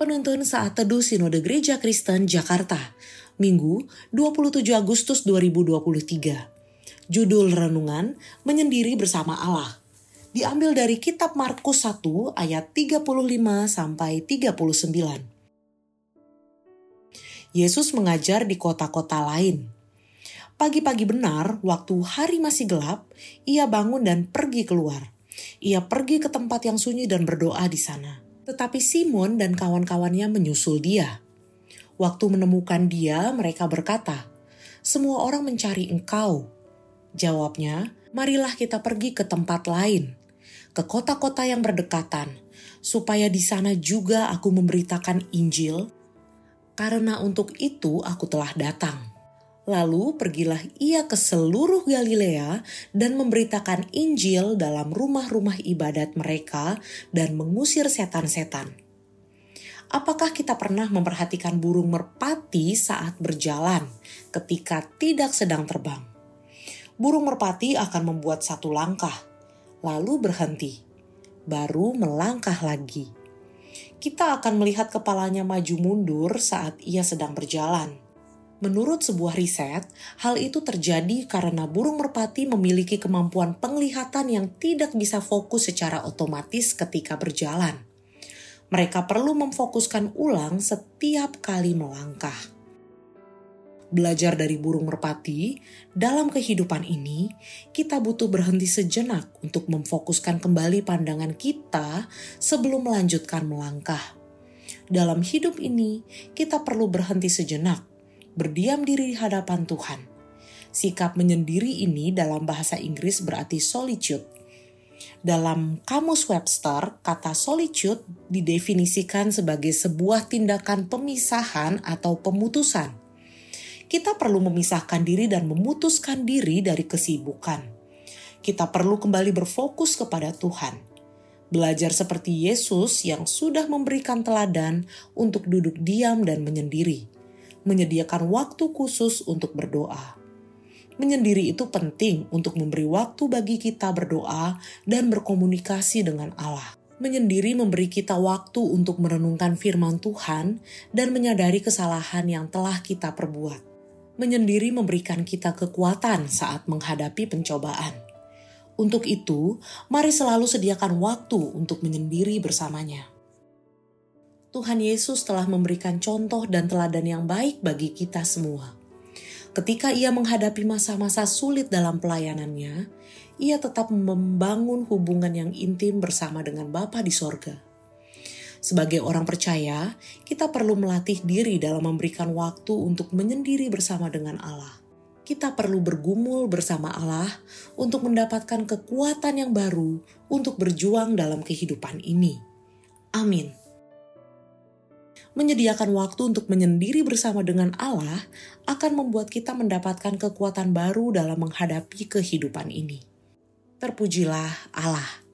Penuntun Saat Teduh Sinode Gereja Kristen Jakarta, Minggu 27 Agustus 2023. Judul Renungan, Menyendiri Bersama Allah. Diambil dari kitab Markus 1 ayat 35 sampai 39. Yesus mengajar di kota-kota lain. Pagi-pagi benar, waktu hari masih gelap, ia bangun dan pergi keluar. Ia pergi ke tempat yang sunyi dan berdoa di sana. Tetapi Simon dan kawan-kawannya menyusul dia. Waktu menemukan dia, mereka berkata, "Semua orang mencari engkau." Jawabnya, "Marilah kita pergi ke tempat lain, ke kota-kota yang berdekatan, supaya di sana juga aku memberitakan Injil, karena untuk itu aku telah datang." Lalu pergilah ia ke seluruh Galilea dan memberitakan Injil dalam rumah-rumah ibadat mereka dan mengusir setan-setan. Apakah kita pernah memperhatikan burung merpati saat berjalan ketika tidak sedang terbang? Burung merpati akan membuat satu langkah, lalu berhenti, baru melangkah lagi. Kita akan melihat kepalanya maju mundur saat ia sedang berjalan Menurut sebuah riset, hal itu terjadi karena burung merpati memiliki kemampuan penglihatan yang tidak bisa fokus secara otomatis ketika berjalan. Mereka perlu memfokuskan ulang setiap kali melangkah. Belajar dari burung merpati, dalam kehidupan ini kita butuh berhenti sejenak untuk memfokuskan kembali pandangan kita sebelum melanjutkan melangkah. Dalam hidup ini, kita perlu berhenti sejenak berdiam diri di hadapan Tuhan. Sikap menyendiri ini dalam bahasa Inggris berarti solitude. Dalam Kamus Webster, kata solitude didefinisikan sebagai sebuah tindakan pemisahan atau pemutusan. Kita perlu memisahkan diri dan memutuskan diri dari kesibukan. Kita perlu kembali berfokus kepada Tuhan. Belajar seperti Yesus yang sudah memberikan teladan untuk duduk diam dan menyendiri menyediakan waktu khusus untuk berdoa. Menyendiri itu penting untuk memberi waktu bagi kita berdoa dan berkomunikasi dengan Allah. Menyendiri memberi kita waktu untuk merenungkan firman Tuhan dan menyadari kesalahan yang telah kita perbuat. Menyendiri memberikan kita kekuatan saat menghadapi pencobaan. Untuk itu, mari selalu sediakan waktu untuk menyendiri bersamanya. Tuhan Yesus telah memberikan contoh dan teladan yang baik bagi kita semua. Ketika ia menghadapi masa-masa sulit dalam pelayanannya, ia tetap membangun hubungan yang intim bersama dengan Bapa di sorga. Sebagai orang percaya, kita perlu melatih diri dalam memberikan waktu untuk menyendiri bersama dengan Allah. Kita perlu bergumul bersama Allah untuk mendapatkan kekuatan yang baru untuk berjuang dalam kehidupan ini. Amin menyediakan waktu untuk menyendiri bersama dengan Allah akan membuat kita mendapatkan kekuatan baru dalam menghadapi kehidupan ini. Terpujilah Allah.